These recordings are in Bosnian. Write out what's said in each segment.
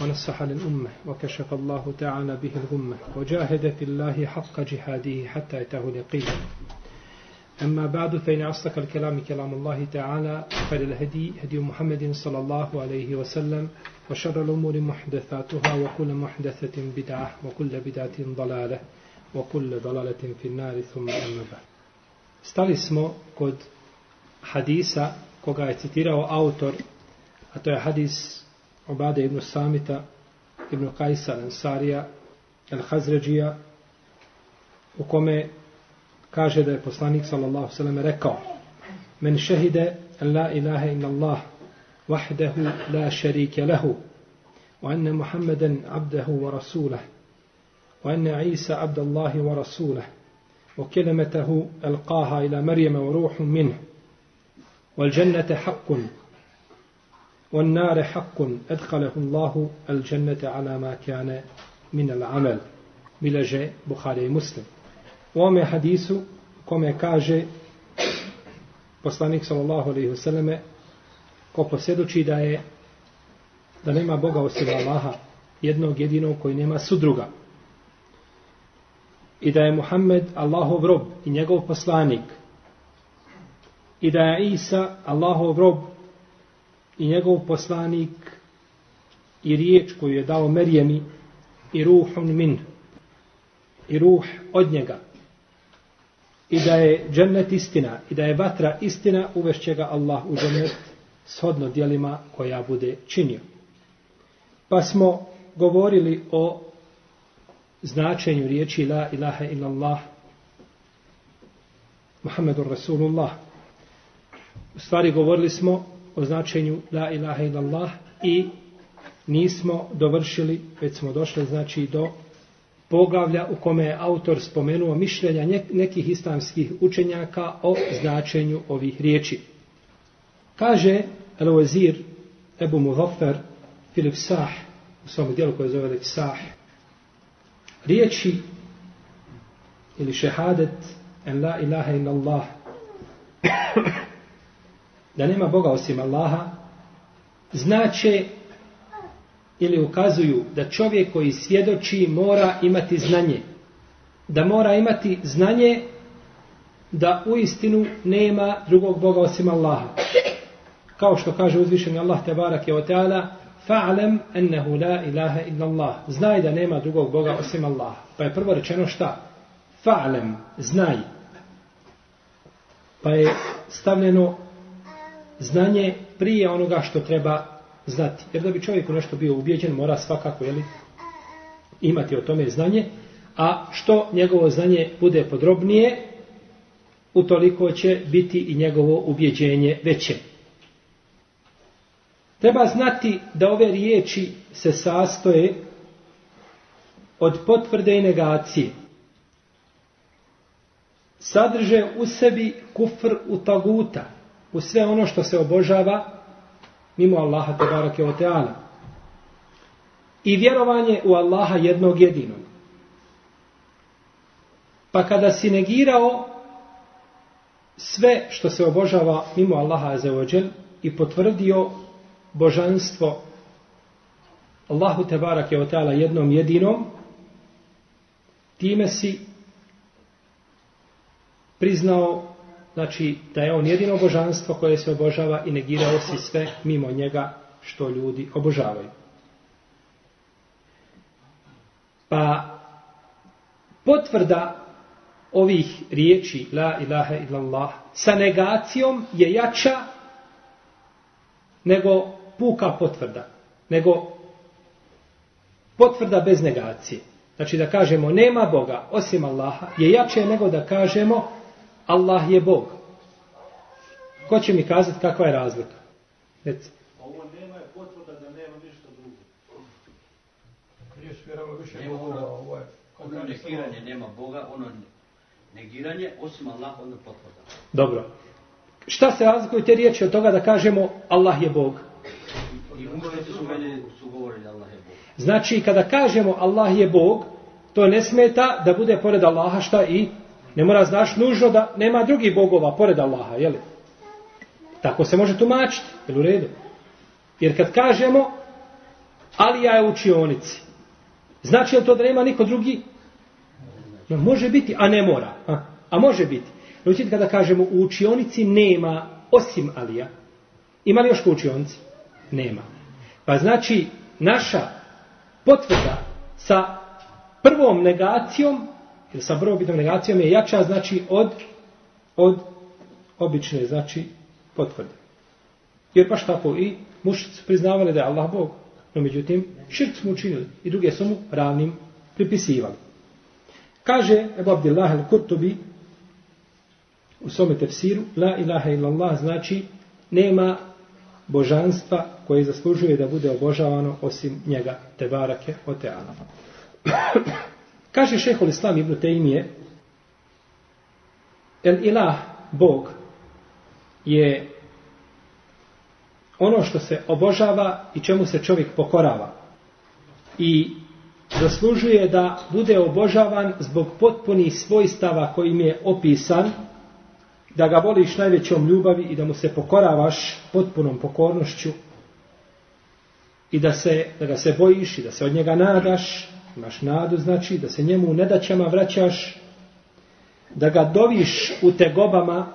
ونصح للأمة وكشف الله تعالى به الغمة وجاهد في الله حق جهاده حتى يتاه اليقين. أما بعد فإن أصدق الكلام كلام الله تعالى فللهدي هدي محمد صلى الله عليه وسلم وشر الأمور محدثاتها وكل محدثة بدعة وكل بدعة ضلالة وكل ضلالة في النار ثم أما بعد. Stali smo kod hadisa koga je citirao autor, a Obade ibn Samita, ibn Kajsa Ansarija, El Hazređija, u kome kaže da je poslanik sallallahu sallam rekao Men šehide la ilaha inna Allah wahdahu la šarike lehu wa anna Muhammeden abdahu wa rasulah wa anna Isa abdallahi wa rasulah ila Marijama wa ruhum minhu wal jannata haqqun والنار حق أدخله الله الجنة على ما كان من العمل بلجة بخاري مسلم وما حديث كما كاجه poslanik sallallahu alejhi ve selleme ko posjedoči da je da nema Boga osim Allaha jednog jedinog koji nema sudruga i da je Muhammed Allahov rob i njegov poslanik i da je Isa Allahov rob i njegov poslanik i riječ koju je dao Merjemi i ruhun min i ruh od njega i da je džennet istina i da je vatra istina uvešće ga Allah u džennet shodno dijelima koja bude činio. Pa smo govorili o značenju riječi la ilaha illallah Muhammedur Rasulullah. U stvari govorili smo o značenju la ilaha illallah i nismo dovršili, već smo došli znači do poglavlja u kome je autor spomenuo mišljenja nekih islamskih učenjaka o značenju ovih riječi. Kaže Al-Wazir Ebu Muzaffar Filip Sah u svom dijelu koje zove Sah riječi ili šehadet en la ilaha illallah da nema Boga osim Allaha, znače ili ukazuju da čovjek koji svjedoči mora imati znanje. Da mora imati znanje da u istinu nema drugog Boga osim Allaha. Kao što kaže uzvišeni Allah te barak je o teala, fa'alam ennehu la ilaha illa Allah. Znaj da nema drugog Boga osim Allaha. Pa je prvo rečeno šta? Fa'alam, znaj. Pa je stavljeno znanje prije onoga što treba znati. Jer da bi čovjek nešto bio ubijeđen, mora svakako jeli, imati o tome znanje, a što njegovo znanje bude podrobnije, utoliko će biti i njegovo ubjeđenje veće. Treba znati da ove riječi se sastoje od potvrde i negacije. Sadrže u sebi kufr u taguta, u sve ono što se obožava mimo Allaha te barake o teala. I vjerovanje u Allaha jednog jedinog. Pa kada si negirao sve što se obožava mimo Allaha azeođel i potvrdio božanstvo Allahu te barake o teala jednom jedinom, time si priznao znači da je on jedino božanstvo koje se obožava i negirao si sve mimo njega što ljudi obožavaju. Pa potvrda ovih riječi la ilaha illallah sa negacijom je jača nego puka potvrda. Nego potvrda bez negacije. Znači da kažemo nema Boga osim Allaha je jače nego da kažemo Allah je Bog. Ko će mi kazati kakva je razlika? Reci. Ovo nema je potvrda da nema ništa drugo. Riješ vjerava više Boga, ovo je Ono negiranje nema Boga, ono negiranje, osim Allah, ono potvrda. Dobro. Šta se razlikuju te riječi od toga da kažemo Allah je Bog? I mušnici su meni su govorili Allah je Bog. Znači, kada kažemo Allah je Bog, to ne smeta da bude pored Allaha šta i ne mora znaš nužno da nema drugih bogova pored Allaha, jeli? Tako se može tumačiti, jel u redu? Jer kad kažemo Alija je u učionici, znači li to da nema niko drugi? No, može biti, a ne mora. A, a može biti. Znači, kada kažemo u učionici nema osim Alija, ima li još ko učionici? Nema. Pa znači, naša potvrda sa prvom negacijom, Jer sa prvobitnom negacijom je jača, znači, od, od obične, znači, potvrde. Jer baš tako i mušici priznavali da je Allah Bog. No međutim, širk smo učinili i druge su mu ravnim pripisivali. Kaže Ebu Abdillah al-Kurtubi u svome tefsiru, la ilaha illallah znači nema božanstva koje zaslužuje da bude obožavano osim njega, te barake o teana. Kaže šehol Islam ibn Tejmije, el ilah, Bog, je ono što se obožava i čemu se čovjek pokorava. I zaslužuje da bude obožavan zbog potpunih svojstava kojim je opisan, da ga voliš najvećom ljubavi i da mu se pokoravaš potpunom pokornošću i da, se, da ga se bojiš i da se od njega nadaš, imaš nadu znači, da se njemu u nedaćama vraćaš, da ga doviš u tegobama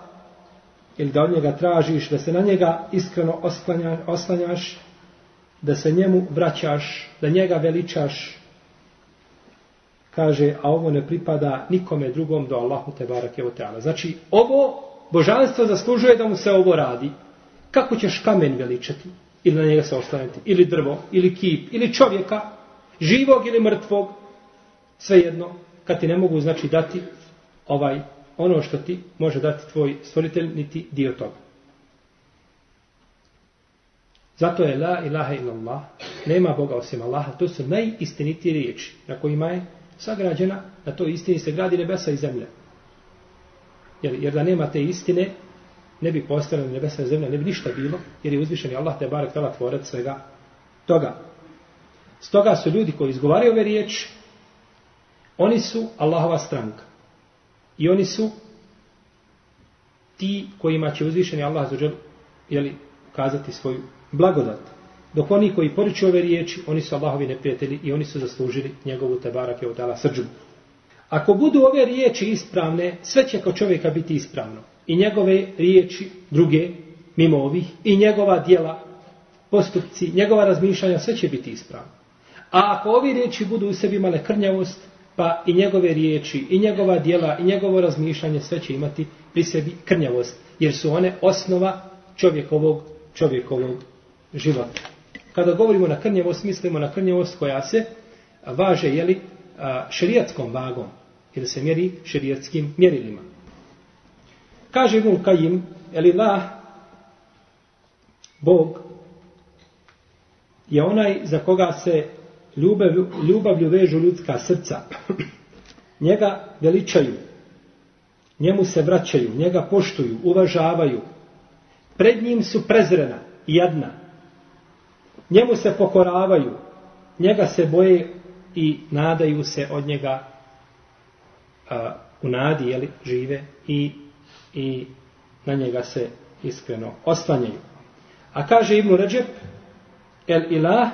ili da od njega tražiš, da se na njega iskreno oslanjaš, da se njemu vraćaš, da njega veličaš, kaže, a ovo ne pripada nikome drugom do Allahu te barake o teala. Znači, ovo božanstvo zaslužuje da mu se ovo radi. Kako ćeš kamen veličati? Ili na njega se oslanjati? Ili drvo? Ili kip? Ili čovjeka? Živog ili mrtvog? Svejedno, kad ti ne mogu, znači, dati ovaj ono što ti može dati tvoj stvoritelj, niti dio toga. Zato je la ilaha illallah, nema Boga osim Allaha, to su najistinitije riječi na kojima je sagrađena, na to istini se gradi nebesa i zemlja. Jer, jer da nema te istine, ne bi postala nebesa i zemlja, ne bi ništa bilo, jer je uzvišen Allah te barek tala tvorac svega toga. Stoga su ljudi koji izgovaraju ove riječi, oni su Allahova stranka. I oni su ti kojima će uzvišeni Allah za jeli, kazati svoju blagodat. Dok oni koji poriču ove riječi, oni su Allahovi neprijatelji i oni su zaslužili njegovu tebarak je odala srđu. Ako budu ove riječi ispravne, sve će kao čovjeka biti ispravno. I njegove riječi, druge, mimo ovih, i njegova dijela, postupci, njegova razmišljanja, sve će biti ispravno. A ako ovi riječi budu u sebi imale krnjavost, pa i njegove riječi, i njegova dijela, i njegovo razmišljanje, sve će imati pri sebi krnjavost, jer su one osnova čovjekovog, čovjekovog života. Kada govorimo na krnjavost, mislimo na krnjavost koja se važe, jeli, šerijatskom vagom, ili se mjeri šerijatskim mjerilima. Kaže Ibn Kajim, eli la, Bog, je onaj za koga se ljubav, ljubavlju vežu ljudska srca. Njega veličaju, njemu se vraćaju, njega poštuju, uvažavaju. Pred njim su prezrena i jadna. Njemu se pokoravaju, njega se boje i nadaju se od njega a, u nadi, jeli, žive i, i na njega se iskreno oslanjaju. A kaže Ibnu Ređep, el ilah,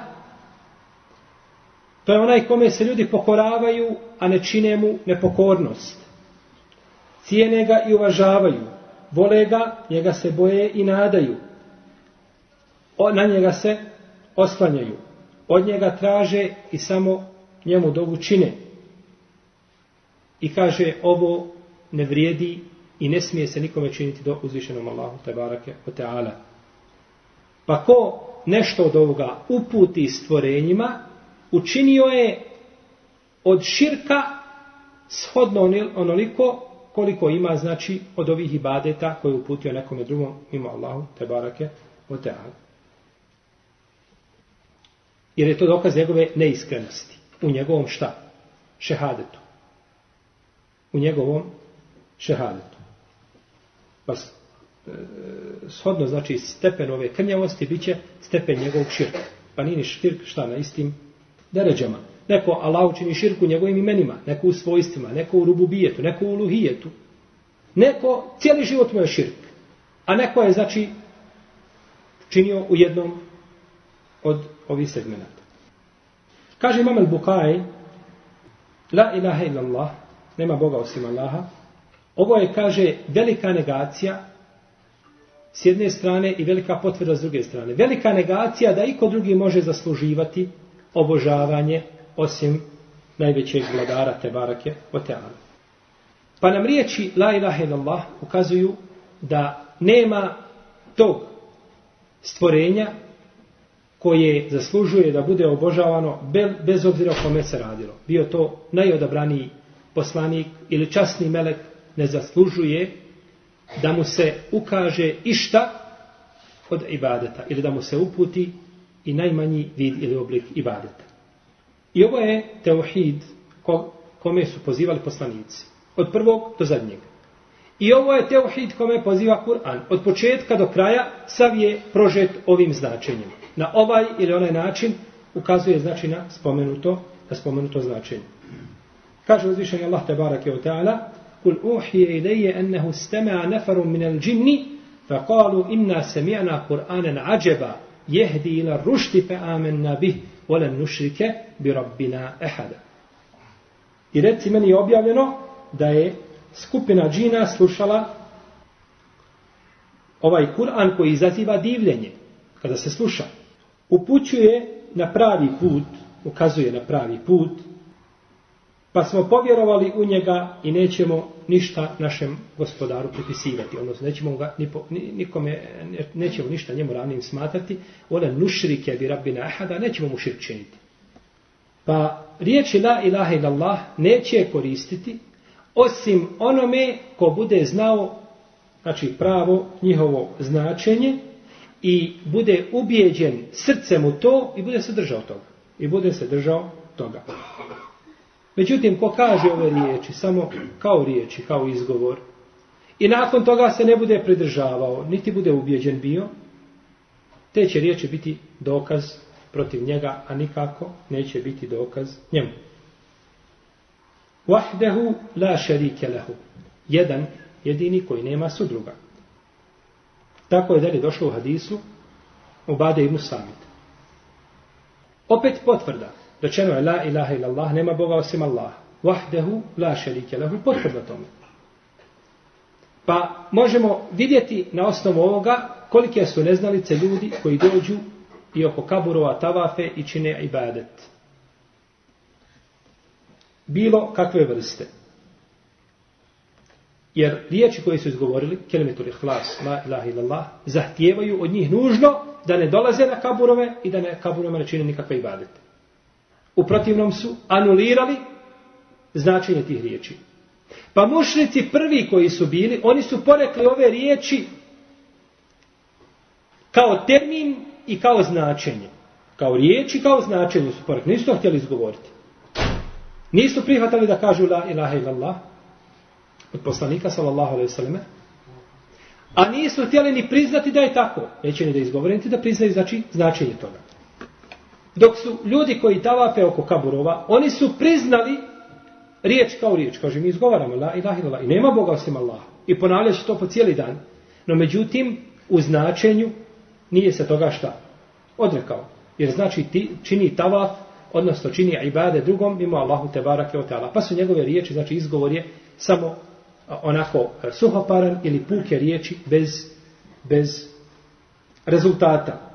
To je onaj kome se ljudi pokoravaju, a ne čine mu nepokornost. Cijene ga i uvažavaju. Vole ga, njega se boje i nadaju. O, na njega se oslanjaju. Od njega traže i samo njemu dovu čine. I kaže ovo ne vrijedi i ne smije se nikome činiti do uzvišenom Allahu te barake o teala. Pa ko nešto od ovoga uputi stvorenjima, učinio je od širka shodno onoliko koliko ima znači od ovih ibadeta koje je uputio nekome drugom mimo Allahu te barake o teala. Jer je to dokaz njegove neiskrenosti u njegovom šta? Šehadetu. u njegovom šehadetu. Pa shodno znači stepen ove krnjavosti bit će stepen njegovog širka. Pa nije ni širk šta na istim deređama. Neko Allah učini širku njegovim imenima, neko u svojstvima, neko u rububijetu, neko u luhijetu. Neko cijeli život mu je širk. A neko je znači činio u jednom od ovih segmenata. Kaže Imam al-Bukaj, La ilaha illallah, nema Boga osim Allaha. Ovo je, kaže, velika negacija s jedne strane i velika potvrda s druge strane. Velika negacija da iko drugi može zasluživati obožavanje osim najvećeg vladara Tebarake o Teala. Pa nam riječi La ilaha illallah ukazuju da nema tog stvorenja koje zaslužuje da bude obožavano bez obzira o kome se radilo. Bio to najodabraniji poslanik ili časni melek ne zaslužuje da mu se ukaže išta od ibadeta ili da mu se uputi i najmanji vid ili oblik ibadeta. I ovo je teuhid ko, kome su pozivali poslanici. Od prvog do zadnjeg. I ovo je teuhid kome poziva Kur'an. Od početka do kraja sav je prožet ovim značenjem. Na ovaj ili onaj način ukazuje znači na spomenuto, na spomenuto značenje. Kaže uzvišeni Allah tebarake o ta'ala Kul uhije ilaje ennehu stema'a nefaru minel džinni فقالوا إنا سمعنا قرآنا عجبا jehdi ila rušti fe amen nabih volen nušrike bi rabbina ehada. I reci meni je objavljeno da je skupina džina slušala ovaj Kur'an koji izaziva divljenje kada se sluša. Upućuje na pravi put, ukazuje na pravi put, pa smo povjerovali u njega i nećemo ništa našem gospodaru pripisivati. Odnosno, nećemo ga ni po, ni, nikome, ne- nećemo ništa njemu ravnim smatrati. Ona nušrike bi rabbina ahada, nećemo mu širk činiti. Pa riječi la ilaha illallah neće koristiti osim onome ko bude znao znači pravo njihovo značenje i bude ubijeđen srcem u to i bude se držao toga. I bude se držao toga. Međutim, ko kaže ove riječi samo kao riječi, kao izgovor, i nakon toga se ne bude pridržavao, niti bude ubijeđen bio, te će riječi biti dokaz protiv njega, a nikako neće biti dokaz njemu. Wahdehu la šerike lehu. Jedan, jedini koji nema sudruga. Tako je dalje došlo u hadisu u Bade ibn Samit. Opet potvrda. Rečeno je la ilaha illallah, nema Boga osim Allah. Vahdehu la šarike lehu. Potvrda tome. Pa možemo vidjeti na osnovu ovoga kolike su neznalice ljudi koji dođu i oko kaburova tavafe i čine ibadet. Bilo kakve vrste. Jer riječi koje su izgovorili, kelimetul ihlas, la ilaha illallah, zahtijevaju od njih nužno da ne dolaze na kaburove i da ne kaburove ne čine nikakve ibadete. U protivnom su anulirali značenje tih riječi. Pa mušnici prvi koji su bili, oni su porekli ove riječi kao termin i kao značenje. Kao riječi, kao značenje su porekli. Nisu to htjeli izgovoriti. Nisu prihvatali da kažu la ilaha illallah od poslanika sallallahu alaihi sallam. A nisu htjeli ni priznati da je tako. Neće ni da izgovore, niti da priznaju znači, značenje toga. Dok su ljudi koji tavafe oko kaburova, oni su priznali riječ kao riječ. Kaže, mi izgovaramo la ilaha ilaha I nema Boga osim Allah. I ponavljaš to po cijeli dan. No međutim, u značenju nije se toga šta odrekao. Jer znači ti čini tavaf, odnosno čini ibade drugom mimo Allahu te barake od ta'ala. Pa su njegove riječi, znači izgovor je samo onako e, suhoparan ili puke riječi bez, bez rezultata.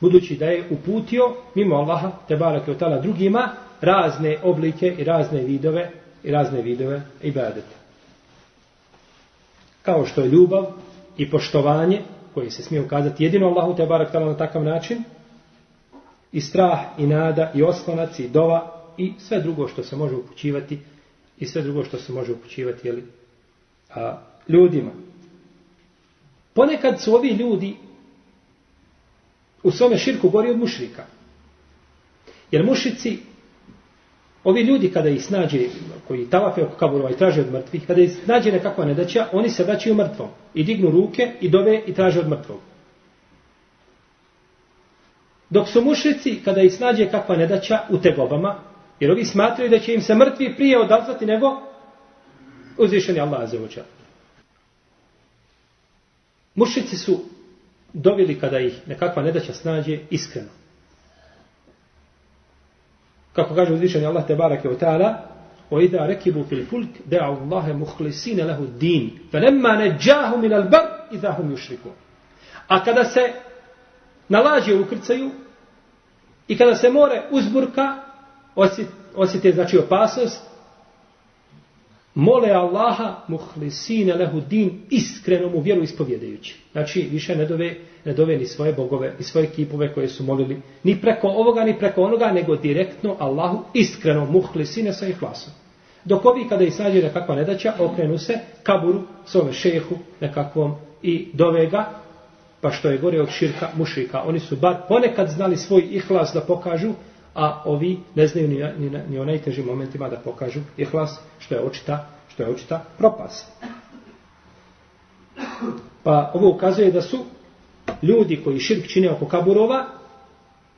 Budući da je uputio mimo Allaha te barake od ta'ala drugima razne oblike i razne vidove i razne vidove ibadeta. Kao što je ljubav i poštovanje koje se smije ukazati jedino Allahu te barak na takav način i strah i nada i oslonac i dova i sve drugo što se može upućivati i sve drugo što se može upućivati jeli, a, ljudima. Ponekad su ovi ljudi u svome širku gori od mušrika. Jer mušici Ovi ljudi kada ih snađe, koji tavafe oko kaburova i traže od mrtvih, kada ih snađe nekakva nedaća, oni se vraćaju mrtvom. I dignu ruke i dove i traže od mrtvog. Dok su mušici, kada ih snađe kakva nedaća u tegobama, jer ovi smatraju da će im se mrtvi prije odazvati nego uzvišeni Allah azzawajal. Mušici su dobili kada ih nekakva nedaća snađe iskreno. Kako kaže uzvišeni Allah te barake u ta'ala, وَإِذَا رَكِبُوا فِي الْفُلْكِ دَعَوْا اللَّهَ مُخْلِسِينَ لَهُ الدِّينِ فَلَمَّا نَجَّاهُ مِنَ الْبَرْءِ إِذَا هُمْ يُشْرِكُوا A kada se nalaže u krcaju i kada se more uzburka osjet, osjete znači opasnost, mole Allaha muhlisine lehu din iskreno mu vjeru ispovjedajući. Znači više ne dove, ne dove ni svoje bogove, ni svoje kipove koje su molili ni preko ovoga, ni preko onoga, nego direktno Allahu iskreno muhlisine sa ihlasom. Dok ovi kada ih snađe nekakva nedaća, okrenu se kaburu, svome šehu, nekakvom i dove ga, pa što je gore od širka mušrika. Oni su bar ponekad znali svoj ihlas da pokažu, a ovi ne znaju ni, ni, ni o najtežim momentima da pokažu ihlas, što je očita, što je očita propast. Pa ovo ukazuje da su ljudi koji širk čine oko kaburova,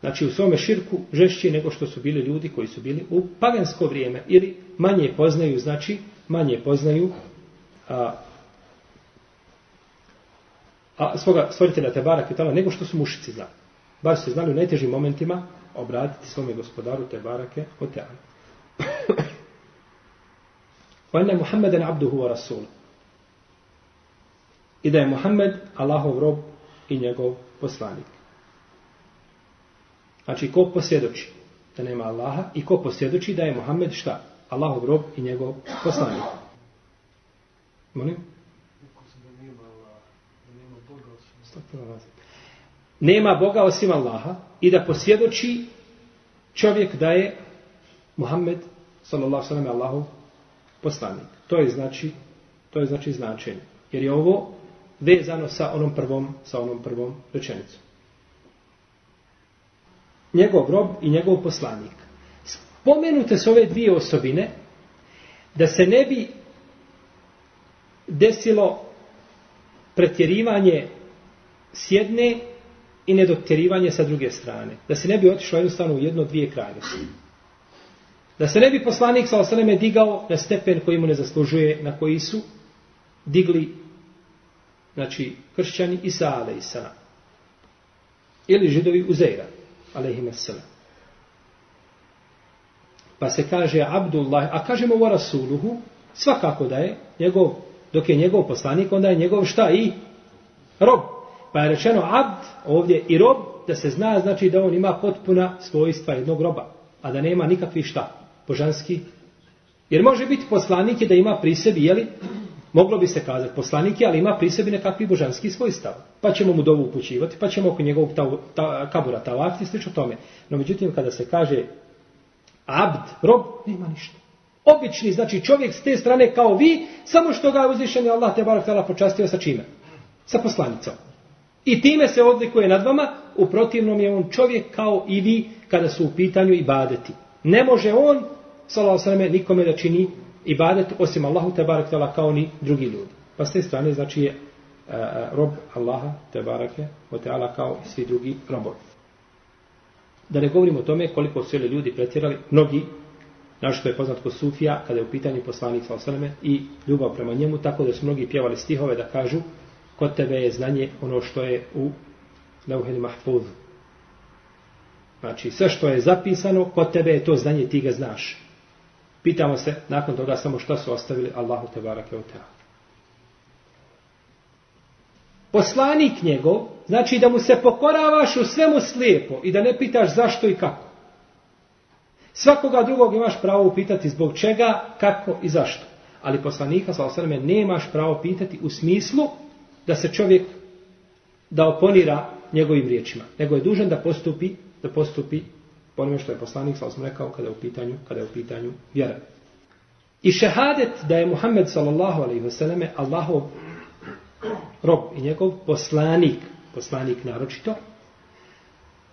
znači u svome širku žešći nego što su bili ljudi koji su bili u pagansko vrijeme ili manje poznaju, znači manje poznaju a, a svoga stvoritelja Tebara Kvitala nego što su mušici znali Bar su znali u najtežim momentima obratiti svome gospodaru Tebarake o Teala. وأن محمدا عبده ورسوله I da je Muhammed Allahov rob i njegov poslanik. Znači, ko posvjedoči da nema Allaha i ko posvjedoči da je Muhammed šta? Allahov rob i njegov poslanik. Molim? Nema Boga osim nema Boga osim Allaha i da posvjedoči čovjek da je Muhammed sallallahu sallam Allahu poslanik. To je znači to je znači značenje. Jer je ovo vezano sa onom prvom sa onom prvom rečenicom. Njegov rob i njegov poslanik. Spomenute su ove dvije osobine da se ne bi desilo pretjerivanje s jedne i nedotjerivanje sa druge strane. Da se ne bi otišlo jednostavno u jedno dvije krajnosti. Da se ne bi poslanik sa osaneme digao na stepen koji mu ne zaslužuje, na koji su digli znači kršćani Isa a.s. Ili židovi Uzeira a.s. Pa se kaže Abdullah, a kažemo o Rasuluhu, svakako da je njegov, dok je njegov poslanik, onda je njegov šta i rob. Pa je rečeno abd ovdje i rob, da se zna znači da on ima potpuna svojstva jednog roba, a da nema nikakvi šta, božanski. Jer može biti poslanik da ima pri sebi, jeli, moglo bi se kazati poslanik je, ali ima pri sebi nekakvi božanski svojstav. Pa ćemo mu dovu upućivati, pa ćemo oko njegovog ta, ta, kabura tavati, slično tome. No međutim, kada se kaže abd, rob, nema ništa. Obični, znači čovjek s te strane kao vi, samo što ga je uzvišen Allah te barak tala počastio sa čime? Sa poslanicom. I time se odlikuje nad vama, u protivnom je on čovjek kao i vi kada su u pitanju ibadeti. Ne može on, salao sveme, nikome da čini ibadet osim Allahu te barak tala kao ni drugi ljudi. Pa s te strane znači je uh, rob Allaha te barake o teala kao i svi drugi robovi. Da ne govorimo o tome koliko su ljudi pretjerali, mnogi, našto je poznat kod Sufija, kada je u pitanju poslanik sallallahu i ljubav prema njemu, tako da su mnogi pjevali stihove da kažu kod tebe je znanje ono što je u Leuhel mahfuzu. Znači, sve što je zapisano, kod tebe je to znanje, ti ga znaš. Pitamo se, nakon toga, samo što su ostavili Allahu te barake u teha. Poslanik njegov, znači da mu se pokoravaš u svemu slijepo i da ne pitaš zašto i kako. Svakoga drugog imaš pravo upitati zbog čega, kako i zašto. Ali poslanika, sa osaname, nemaš pravo pitati u smislu da se čovjek da oponira njegovim riječima, nego je dužan da postupi da postupi po onome što je poslanik sa osam rekao kada je u pitanju kada je u pitanju vjera. I šehadet da je Muhammed sallallahu alejhi ve selleme Allahov rob i njegov poslanik, poslanik naročito,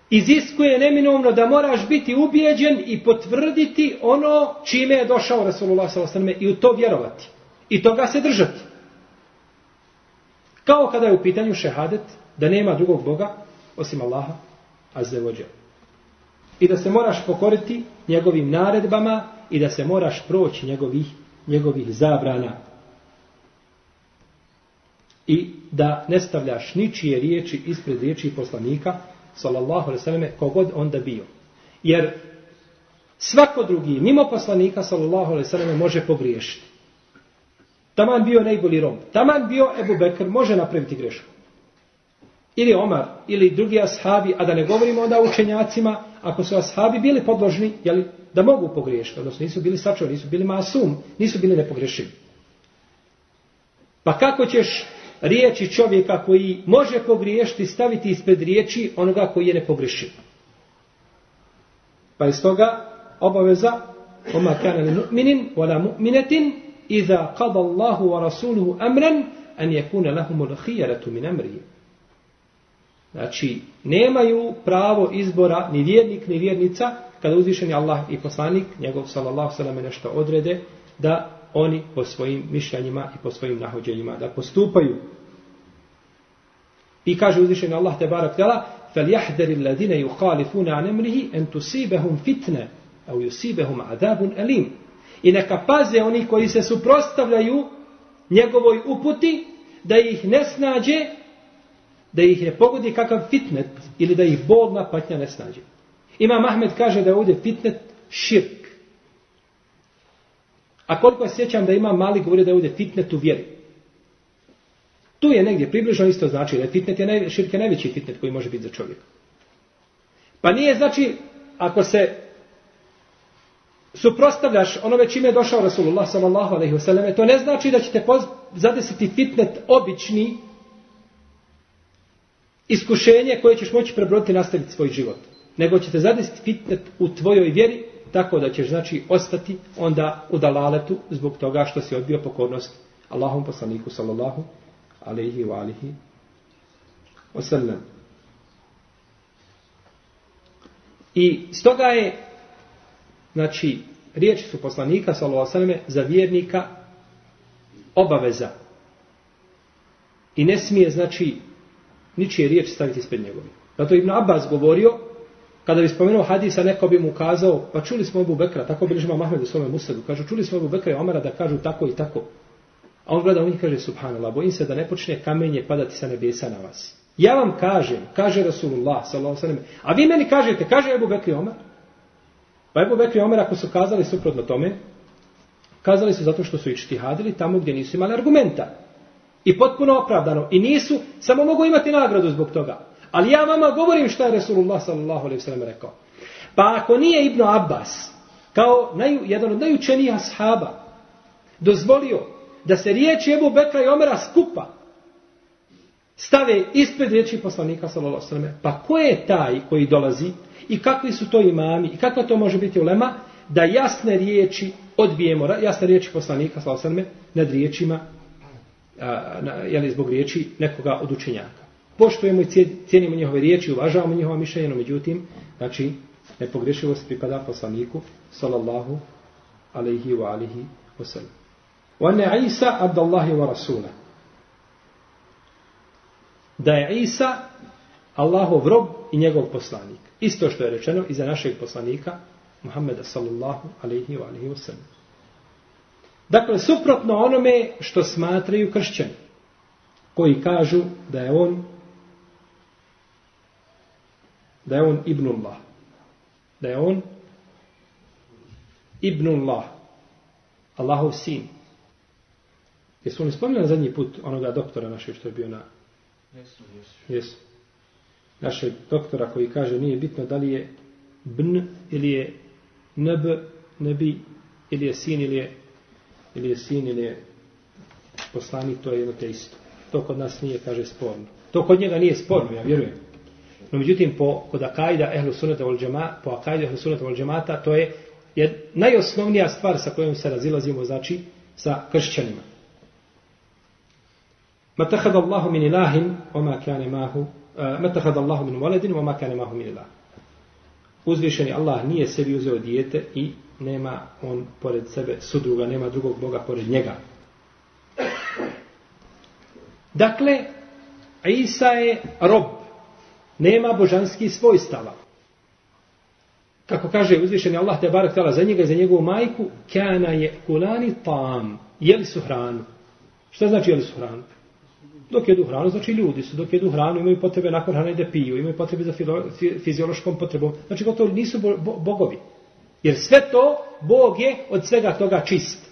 iziskuje neminovno da moraš biti ubijeđen i potvrditi ono čime je došao Rasulullah s.a.v. i u to vjerovati. I toga se držati. Kao kada je u pitanju šehadet da nema drugog Boga osim Allaha azzevođa. I da se moraš pokoriti njegovim naredbama i da se moraš proći njegovih, njegovih zabrana. I da ne stavljaš ničije riječi ispred riječi poslanika sallallahu alejhi ve kogod onda bio. Jer svako drugi mimo poslanika sallallahu alejhi ve može pogriješiti. Taman bio najbolji rob. Taman bio Ebu Bekr može napraviti grešku. Ili Omar, ili drugi ashabi, a da ne govorimo onda o učenjacima, ako su ashabi bili podložni, jeli, da mogu pogriješiti, odnosno nisu bili sačuvari, nisu bili masum, nisu bili nepogrešivi. Pa kako ćeš riječi čovjeka koji može pogriješiti staviti ispred riječi onoga koji je nepogrešiv. Pa iz toga obaveza oma kana li mu'minin wala mu'minetin iza qada Allahu wa rasuluhu amran an yakuna lahum al-khiyaratu min amri. Znači, nemaju pravo izbora ni vjernik ni vjernica kada uzvišeni Allah i poslanik, njegov sallallahu sallam nešto odrede, da oni po svojim mišljenjima i po svojim nahođenjima da postupaju. I kaže uzvišeni Allah te barak tela, فَلْيَحْدَرِ الَّذِينَ يُخَالِفُونَ عَنْ أَمْرِهِ أَنْ تُسِيبَهُمْ فِتْنَ أَوْ يُسِيبَهُمْ عَذَابٌ أَلِيمٌ I neka paze oni koji se suprostavljaju njegovoj uputi, da ih ne snađe, da ih ne pogodi kakav fitnet, ili da ih bolna patnja ne snađe. Imam Ahmed kaže da je ovdje fitnet širk. A koliko se sjećam da ima mali govori da je ovdje fitnet u vjeri. Tu je negdje približno isto znači da je fitnet je naj, širk je najveći fitnet koji može biti za čovjeka. Pa nije znači ako se suprostavljaš onome čime je došao Rasulullah sallallahu alaihi wasallam, to ne znači da ćete zadesiti fitnet obični iskušenje koje ćeš moći prebroditi i nastaviti svoj život. Nego ćete zadesiti fitnet u tvojoj vjeri tako da ćeš znači ostati onda u dalaletu zbog toga što si odbio pokornost Allahom poslaniku sallallahu alaihi wa alihi wasallam. I stoga je znači riječi su poslanika sallallahu alaihi za vjernika obaveza i ne smije znači ničije riječi staviti ispred njegovi. Zato Ibn Abbas govorio kada bi spomenuo hadisa, neko bi mu kazao, pa čuli smo Ebu Bekra, tako bi ližima Mahmed u svome musadu, kažu, čuli smo Ebu Bekra i Omara da kažu tako i tako. A on gleda u njih kaže, subhanallah, bojim se da ne počne kamenje padati sa nebesa na vas. Ja vam kažem, kaže Rasulullah, sallallahu sallam, a vi meni kažete, kaže Ebu Bekri Omar. Pa Ebu Bekri Omar, ako su kazali suprotno tome, kazali su zato što su ištihadili tamo gdje nisu imali argumenta. I potpuno opravdano. I nisu, samo mogu imati nagradu zbog toga. Ali ja vama govorim šta je Resulullah sallallahu alaihi sallam rekao. Pa ako nije Ibn Abbas, kao naj, jedan od najučenijih ashaba, dozvolio da se riječi Ebu Bekra i Omera skupa stave ispred riječi poslanika sallallahu alaihi sallam, pa ko je taj koji dolazi i kakvi su to imami i kako to može biti ulema, da jasne riječi odbijemo, jasne riječi poslanika sallallahu alaihi sallam, nad riječima, a, na, jeli zbog riječi nekoga od učenjaka poštujemo i cijenimo njihove riječi, uvažavamo njihova mišljenja, no međutim, znači, nepogrešivost pripada poslaniku, sallallahu alaihi wa alihi wa sallam. Wa عيسى Isa الله wa rasula. Da je Isa Allahov rob i njegov poslanik. Isto što je rečeno i za našeg poslanika, Muhammeda sallallahu alaihi wa alaihi wa. Dakle, suprotno onome što smatraju kršćani, koji kažu da je on da je on Ibnullah. Da je on Ibnullah. Allahov sin. Jesu oni spominjali zadnji put onoga doktora našeg što je bio na... Jesu, jesu. Jesu. Našeg doktora koji kaže nije bitno da li je bn ili je nb, nebi, ili je sin ili je, ili je sin ili je poslanik, to je jedno te isto. To kod nas nije, kaže, sporno. To kod njega nije sporno, ja vjerujem. No međutim, po, kod Akajda, ehlu sunata vol džemata, po Akajda, ehlu sunata vol džemata, to je, je najosnovnija stvar sa kojom se razilazimo, znači, sa kršćanima. Ma tahad Allahu min ilahin, oma kane mahu, eh, ma tahad Allahu min waladin, oma kane mahu min ilah. uzvišeni Allah nije sebi uzeo dijete i nema on pored sebe sudruga, nema drugog Boga pored njega. Dakle, Isa je rob, nema božanskih svojstava. Kako kaže uzvišeni Allah te barak tala za njega i za njegovu majku, kana je kulani tam, jeli su hranu. Šta znači jeli su hranu? Dok jedu hranu, znači ljudi su, dok jedu hranu, imaju potrebe nakon hrane da piju, imaju potrebe za filo, fiziološkom potrebom. Znači, gotovo nisu bo, bo, bogovi. Jer sve to, Bog je od svega toga čist.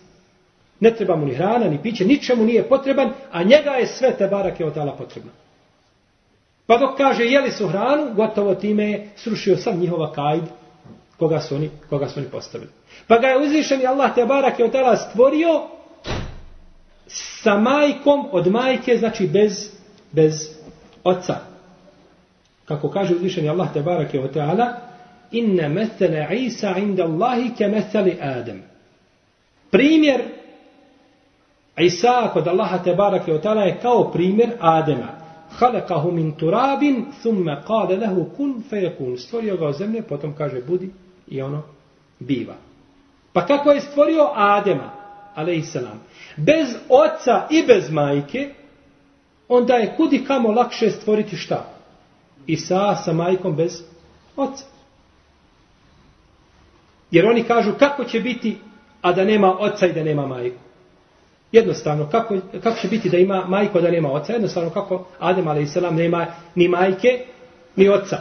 Ne treba mu ni hrana, ni piće, ničemu nije potreban, a njega je sve te barake od Allah potrebno. Pa dok kaže jeli su hranu, gotovo time je srušio sam njihova kajd koga su oni, koga su oni postavili. Pa ga je uzvišen i Allah te barake od Allah stvorio sa majkom od majke, znači bez, bez oca. Kako kaže uzvišeni Allah te barake o Allah, inna metele Isa inda Allahi ke meteli Adem. Primjer Isa kod Allaha te barake o Allah je kao primjer Adema. Halekahu min turabin, thumme kale lehu kun fejekun. Stvorio ga od zemlje, potom kaže budi i ono biva. Pa kako je stvorio Adema, alaihissalam, bez oca i bez majke, onda je kudi kamo lakše stvoriti šta? Isa sa majkom bez oca. Jer oni kažu kako će biti, a da nema oca i da nema majku. Jednostavno, kako, kako će biti da ima majko da nema oca? Jednostavno, kako Adem a.s. nema ni majke, ni oca.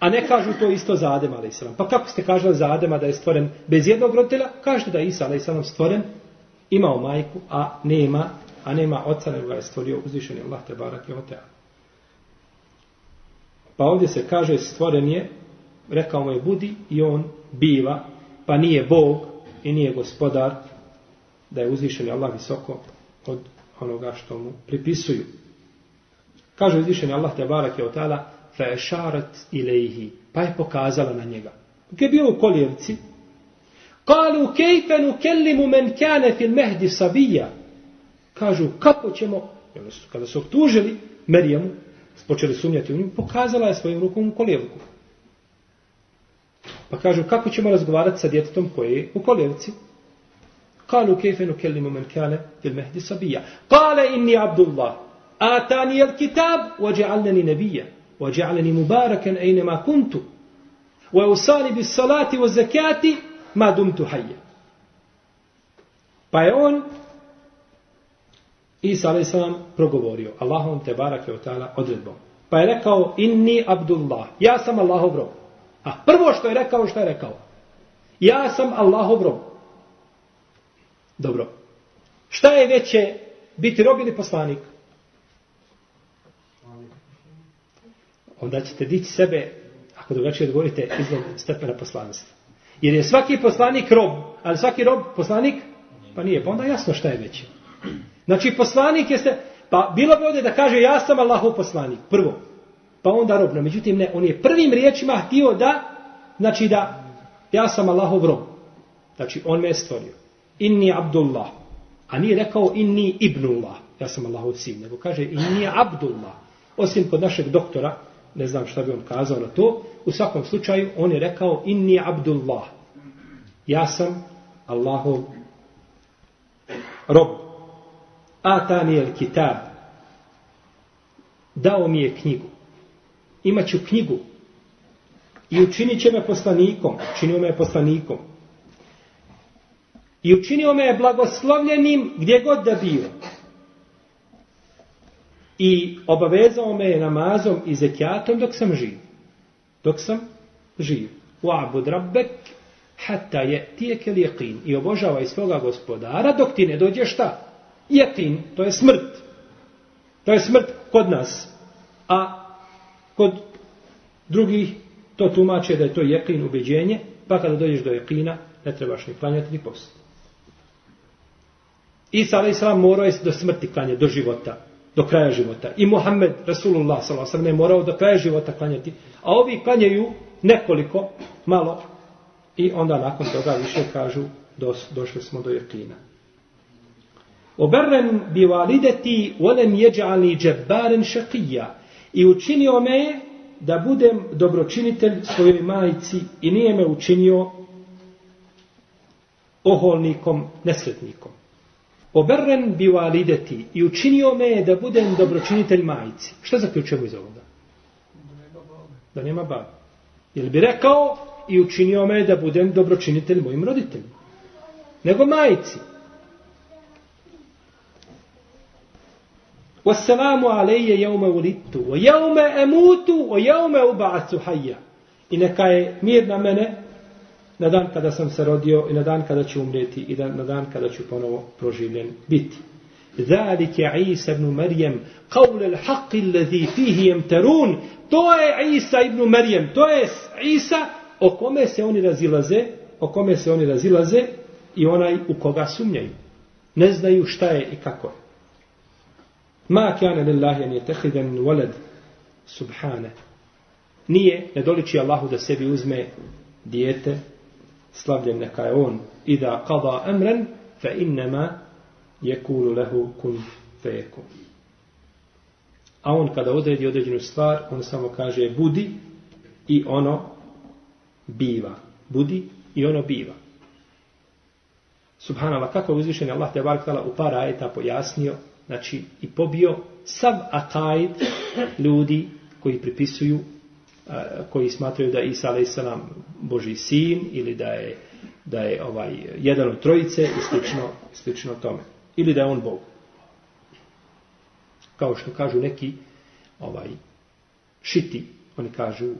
A ne kažu to isto za Adem a.s. Pa kako ste kažali za Adema da je stvoren bez jednog roditelja? Kažete da je Isa a.s. stvoren, imao majku, a nema, a nema oca, nego ga je stvorio uzvišeni Allah te barak i otea. Pa ovdje se kaže stvoren je, rekao mu je budi i on biva, pa nije Bog i nije gospodar, da je uzvišeni Allah visoko od onoga što mu pripisuju. Kaže uzvišeni Allah te barak je otala fa ešarat ilaihi, pa je pokazala na njega. Gdje je bio u koljevci, قالوا كيف نكلم من كان في المهد صبيا؟ كاجو kako ćemo kada su optužili Marijamu počeli sumnjati u nju pokazala je svojim rukom kolijevku. Pa kažu kako ćemo razgovarati sa djetetom koje قالوا كيف نكلم من كان في المهد صبيا قال اني عبد الله اتاني الكتاب وجعلني نبيا وجعلني مباركا اينما كنت واوصاني بالصلاه والزكاه ma dum tu hajje. Pa je on, Isa a.s. progovorio, Allahom te barake od otala odredbom. Pa je rekao, inni abdullah, ja sam Allahov rob. A prvo što je rekao, što je rekao? Ja sam Allahov rob. Dobro. Šta je veće biti rob ili poslanik? Onda ćete dići sebe, ako drugačije odgovorite, izgled stepena poslanstva. Jer je svaki poslanik rob, ali svaki rob poslanik? Pa nije, pa onda jasno šta je veći. Znači poslanik jeste, pa bilo bi ovdje da kaže ja sam Allahov poslanik, prvo. Pa onda rob, no međutim ne, on je prvim riječima htio da, znači da ja sam Allahov rob. Znači on me je stvorio inni Abdullah. A nije rekao inni Ibnullah. Ja sam Allahov sin. Nego kaže inni Abdullah. Osim kod našeg doktora, ne znam šta bi on kazao na to, u svakom slučaju on je rekao inni Abdullah. Ja sam Allahov rob. Atani el kitab. Dao mi je knjigu. Imaću knjigu. I učinit će me poslanikom. Učinio me poslanikom. I učinio me je blagoslovljenim gdje god da bio. I obavezao me je namazom i zekijatom dok sam živ. Dok sam živ. Wa'bud rabbek hatta je tijek il jeqin. I obožavaj svoga gospodara dok ti ne dođe šta? Jeqin, to je smrt. To je smrt kod nas. A kod drugih to tumače da je to jeqin ubeđenje, pa kada dođeš do jeqina ne trebaš ni klanjati ni postati. Isa a.s. morao je do smrti klanjati, do života, do kraja života. I Muhammed, Rasulullah s.a.v. je morao do kraja života klanjati. A ovi klanjaju nekoliko, malo, i onda nakon toga više kažu, dos, došli smo do jeklina. Oberren bi valideti volem jeđani džebbaren šakija. I učinio me da budem dobročinitelj svojoj majici i nije me učinio oholnikom, nesretnikom. Oberren bi valideti i učinio me je da budem dobročinitelj majici. Šta zaključujemo iz ovoga? Da nema babi. Jel bi rekao i učinio me da budem dobročinitelj mojim roditeljima? Nego majici. Wassalamu alejje jeume ulitu, o jeume emutu, o jeume ubacu hajja. I neka je mir na mene na dan kada sam se rodio i na dan kada ću umreti i da, na dan kada ću ponovo proživljen biti. Zalike Isa ibn Marijem qavle l'haqi allazi fihi yamtarun. to je Isa ibn Marijem to je Isa o kome se oni razilaze o kome se oni razilaze i onaj u koga sumnjaju ne znaju šta je i kako je ma kane lillahi an yattakhidha walad subhana nije ne doliči Allahu da sebi uzme dijete slavljen neka je on. I da kada emren fa je kulu lahu kun fayakun. A on kada odredi određenu stvar on samo kaže budi i ono biva. Budi i ono biva. Subhanallah kako je uzvišen Allah te barkala u par ajeta pojasnio znači i pobio sav akajd ljudi koji pripisuju koji smatraju da je Isa a.s. Boži sin ili da je, da je ovaj jedan od trojice i slično, slično tome. Ili da je on Bog. Kao što kažu neki ovaj šiti, oni kažu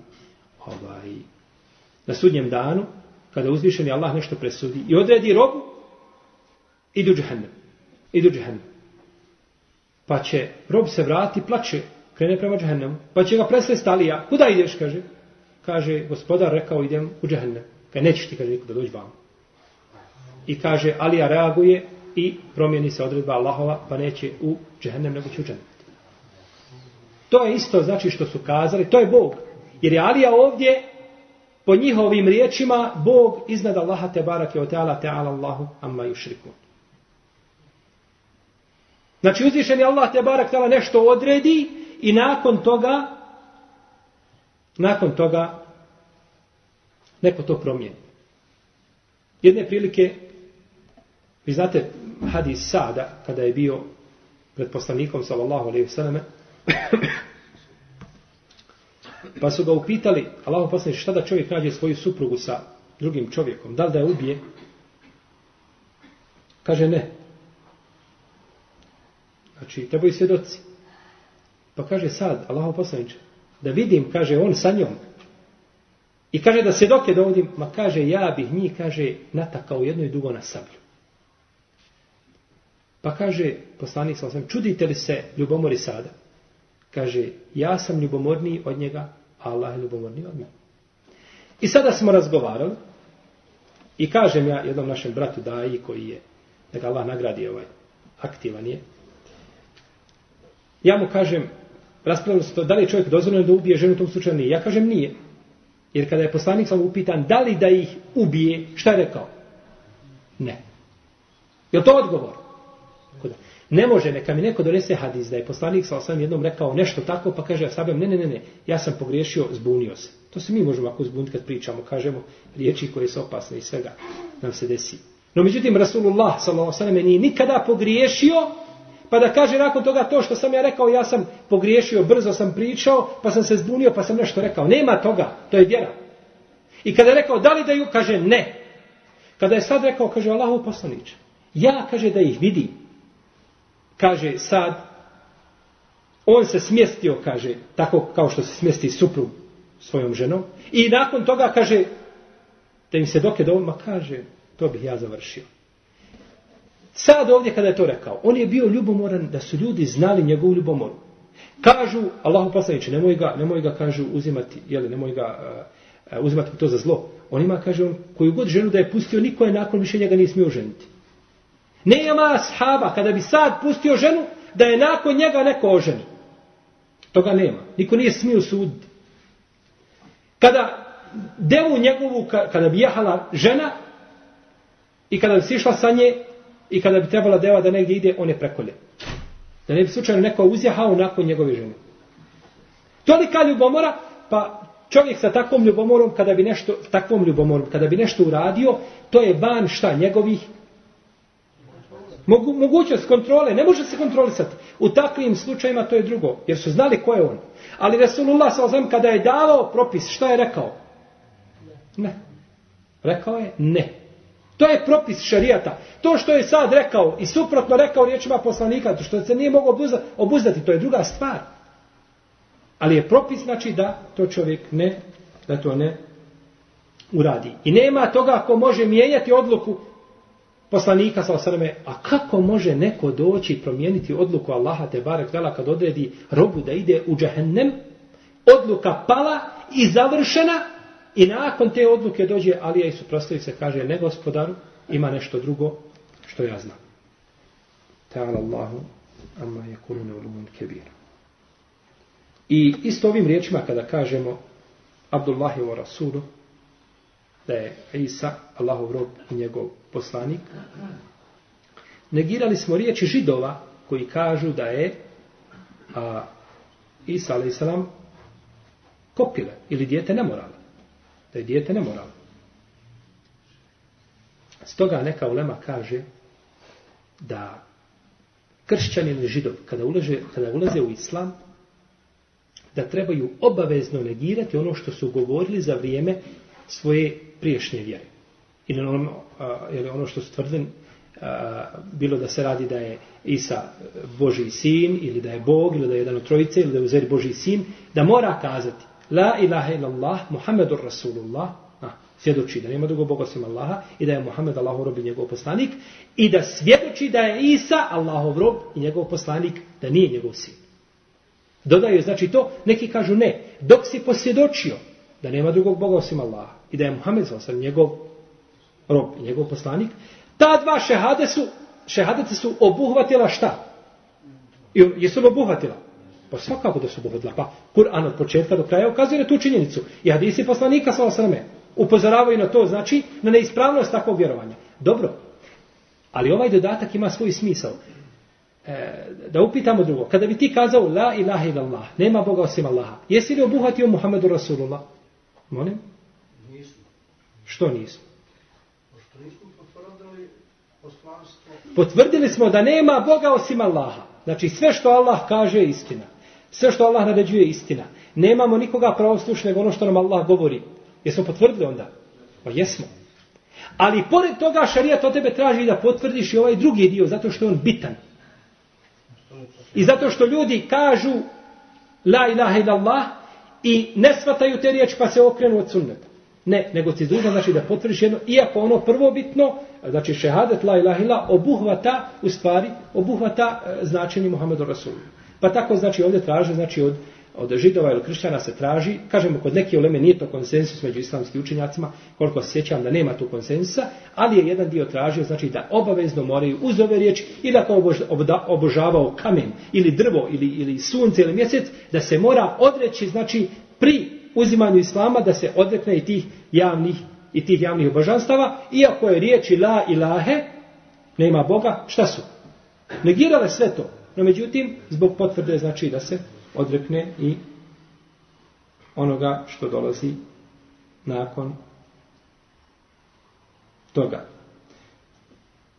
ovaj na sudnjem danu kada uzvišeni Allah nešto presudi i odredi robu idu džehennem. Idu džehennem. Pa će rob se vrati, plače, krene prema džehennemu. Pa će ga presvesti Alija. Kuda ideš, kaže? Kaže, gospodar rekao, idem u džehennem. Kaže, nećeš ti, kaže, nikuda dođi vam. I kaže, Alija reaguje i promijeni se odredba Allahova, pa neće u džehennem, nego će u džehennem. To je isto, znači, što su kazali, to je Bog. Jer je Alija ovdje, po njihovim riječima, Bog iznad Allaha te barake o teala teala Allahu amma yushriku. Znači, uzvišeni Allah te barak tala nešto odredi, I nakon toga, nakon toga, neko to promijeni. Jedne prilike, vi znate, hadis Sada, kada je bio pred poslanikom, sallallahu ve selleme pa su ga upitali, Allahu poslanik, šta da čovjek nađe svoju suprugu sa drugim čovjekom, da li da je ubije? Kaže ne. Znači, trebaju svjedoci. Pa kaže sad, Allaho poslaniče, da vidim, kaže on sa njom. I kaže da se doke dovodim, ma kaže ja bih njih, kaže, natakao jedno i dugo na sablju. Pa kaže poslanik sa osam, čudite li se ljubomori sada? Kaže, ja sam ljubomorniji od njega, a Allah je ljubomorniji od mene. I sada smo razgovarali i kažem ja jednom našem bratu Daji koji je, da ga Allah nagradi ovaj, aktivan je, ja mu kažem, raspravili se to, da li je čovjek dozvoljeno da ubije ženu u tom slučaju nije. Ja kažem nije. Jer kada je poslanik sam upitan da li da ih ubije, šta je rekao? Ne. Je to odgovor? Ne može, neka mi neko donese hadis da je poslanik sa osam jednom rekao nešto tako, pa kaže Asabem, ne, ne, ne, ne, ja sam pogriješio, zbunio se. To se mi možemo ako zbuniti kad pričamo, kažemo riječi koje su opasne i svega nam se desi. No međutim, Rasulullah s.a.v. nije nikada pogriješio, pa da kaže nakon toga to što sam ja rekao, ja sam pogriješio, brzo sam pričao, pa sam se zbunio, pa sam nešto rekao. Nema toga, to je vjera. I kada je rekao, da li da ju, kaže ne. Kada je sad rekao, kaže Allahu poslaniče, ja kaže da ih vidi. Kaže sad, on se smjestio, kaže, tako kao što se smjesti suprug svojom ženom. I nakon toga kaže, da im se doke do ma kaže, to bih ja završio. Sad ovdje kada je to rekao, on je bio ljubomoran da su ljudi znali njegovu ljubomoru. Kažu, Allahu poslaniče, nemoj ga, nemoj ga, kažu, uzimati, jeli, nemoj ga uh, uzimati to za zlo. On ima, kaže, on, koju god ženu da je pustio, niko je nakon više njega nije smio ženiti. Nema sahaba, kada bi sad pustio ženu, da je nakon njega neko oženi. Toga nema. Niko nije smio suditi. Kada devu njegovu, kada bi jehala žena, i kada bi sišla sa nje, i kada bi trebala deva da negdje ide, on je prekolje. Da ne bi slučajno neko uzjahao nakon njegove žene. Tolika ljubomora, pa čovjek sa takvom ljubomorom, kada bi nešto, takvom ljubomorom, kada bi nešto uradio, to je ban šta, njegovih Mogu, mogućnost kontrole, ne može se kontrolisati. U takvim slučajima to je drugo, jer su znali ko je on. Ali Resulullah s.a.v. kada je davao propis, šta je rekao? Ne. Rekao je ne. To je propis šarijata. To što je sad rekao i suprotno rekao riječima poslanika, to što se nije mogo obuzdati, to je druga stvar. Ali je propis znači da to čovjek ne, da to ne uradi. I nema toga ko može mijenjati odluku poslanika sa osrme, a kako može neko doći i promijeniti odluku Allaha te barek dala kad odredi robu da ide u džahennem, odluka pala i završena i nakon te odluke dođe Alija i suprostavi se kaže ne gospodaru, ima nešto drugo što ja znam. Ta'ala Allahu amma je kulune ulumun kebir. I isto ovim riječima kada kažemo Abdullahi wa Rasulu, da je Isa, Allahov rob i njegov poslanik, negirali smo riječi židova koji kažu da je a, Isa, a.s. kopile ili dijete nemoralno. Da je dijete nemoralno. Stoga neka ulema kaže da kršćanin ili židov kada ulaze, kada ulaze u islam da trebaju obavezno negirati ono što su govorili za vrijeme svoje priješnje vjere. Ili ono, ili ono što su tvrdili, bilo da se radi da je Isa Boži sin, ili da je Bog, ili da je jedan od trojice, ili da je uzeri Boži sin, da mora kazati La ilaha illallah, Muhammedur Rasulullah, a, svjedoči da nema drugog Boga osim Allaha, i da je Muhammed Allahov rob i njegov poslanik, i da svjedoči da je Isa Allahov rob i njegov poslanik, da nije njegov sin. Dodaju, znači to, neki kažu ne, dok si posvjedočio da nema drugog Boga osim Allaha, i da je Muhammed sa njegov rob, i njegov poslanik, ta dva šehade su, šehadete su obuhvatila šta? I jesu li obuhvatila? Pa svakako da su obuhvatila. Pa Kur'an od početka do kraja ukazuje na tu činjenicu. I hadisi poslanika sa osrame upozoravaju na to, znači, na neispravnost takvog vjerovanja. Dobro. Ali ovaj dodatak ima svoj smisao. E, da upitamo drugo. Kada bi ti kazao la ilaha illallah, nema Boga osim Allaha, jesi li obuhvatio Muhammedu Rasulullah? Molim? Što nisu? Potvrdili smo da nema Boga osim Allaha. Znači sve što Allah kaže je istina. Sve što Allah naređuje je istina. Nemamo nikoga pravoslušnog nego ono što nam Allah govori. Jesmo potvrdili onda? Pa jesmo. Ali pored toga šarijat od tebe traži da potvrdiš i ovaj drugi dio zato što je on bitan. I zato što ljudi kažu la ilaha illallah i ne shvataju te riječi pa se okrenu od sunneta. Ne, nego ti dužan znači da potvrdiš jedno, iako ono prvobitno, znači šehadet la ilaha illallah obuhvata, u stvari, obuhvata e, značenje Muhammedu Rasulu. Pa tako znači ovdje traže, znači od, od židova ili kršćana se traži, kažemo kod neke uleme nije to konsensus među islamskim učenjacima, koliko se sjećam da nema tu konsensusa, ali je jedan dio tražio, znači da obavezno moraju uz ove riječi i da to obožavao kamen ili drvo ili, ili sunce ili mjesec, da se mora odreći, znači pri uzimanju islama da se odrekne i tih javnih i tih javnih obožanstava, iako je riječi la ilahe, nema Boga, šta su? Negirale sve to. No međutim, zbog potvrde znači da se odrekne i onoga što dolazi nakon toga.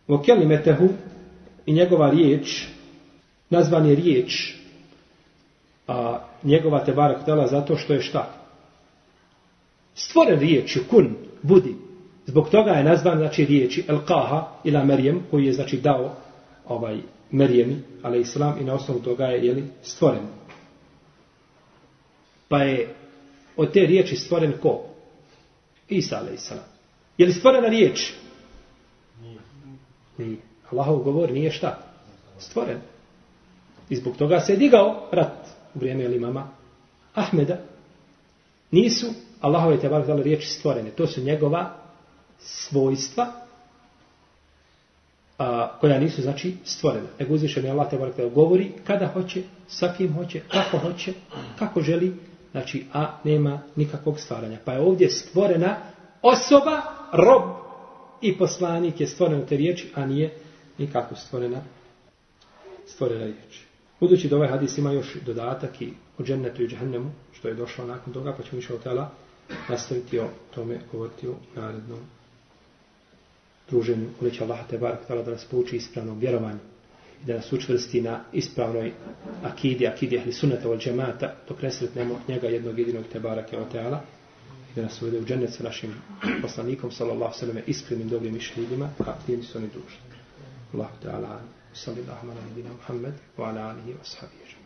Vokeli metehu i njegova riječ, nazvan je riječ, a njegova te barak tela zato što je šta? stvoren riječ, kun, budi. Zbog toga je nazvan znači riječi el kaha ila Merijem koji je znači dao ovaj Merijemi, ale islam i na osnovu toga je jeli, stvoren. Pa je od te riječi stvoren ko? Isa ale islam. Je li stvorena riječ? Nije. Nije. Allahov govor nije šta? Stvoren. I zbog toga se je digao rat u vrijeme imama Ahmeda. Nisu Allahove te bar riječi stvorene. To su njegova svojstva a, koja nisu znači stvorena. Nego uzvišeni je Allah te barak govori kada hoće, sa kim hoće, kako hoće, kako želi, znači a nema nikakvog stvaranja. Pa je ovdje stvorena osoba, rob i poslanik je stvorena te riječi, a nije nikako stvorena stvorena riječ. Budući da ovaj hadis ima još dodatak i o džennetu i džahennemu, što je došlo nakon toga, pa ćemo išao tela nastaviti o tome govoriti u narednom druženju. Uleći Allah te barak da nas pouči ispravnom vjerovanju i da nas učvrsti na ispravnoj akidi, akidi ahli sunnata wal džemata, dok ne sretnemo njega jednog jedinog te barake o teala i da nas uvede u džennet sa našim poslanikom, sallallahu sallam, iskrenim dobrim mišljivima, a tim su oni družni. Allah te ala, sallallahu ala nabina Muhammed, wa ala alihi wa sahabihi.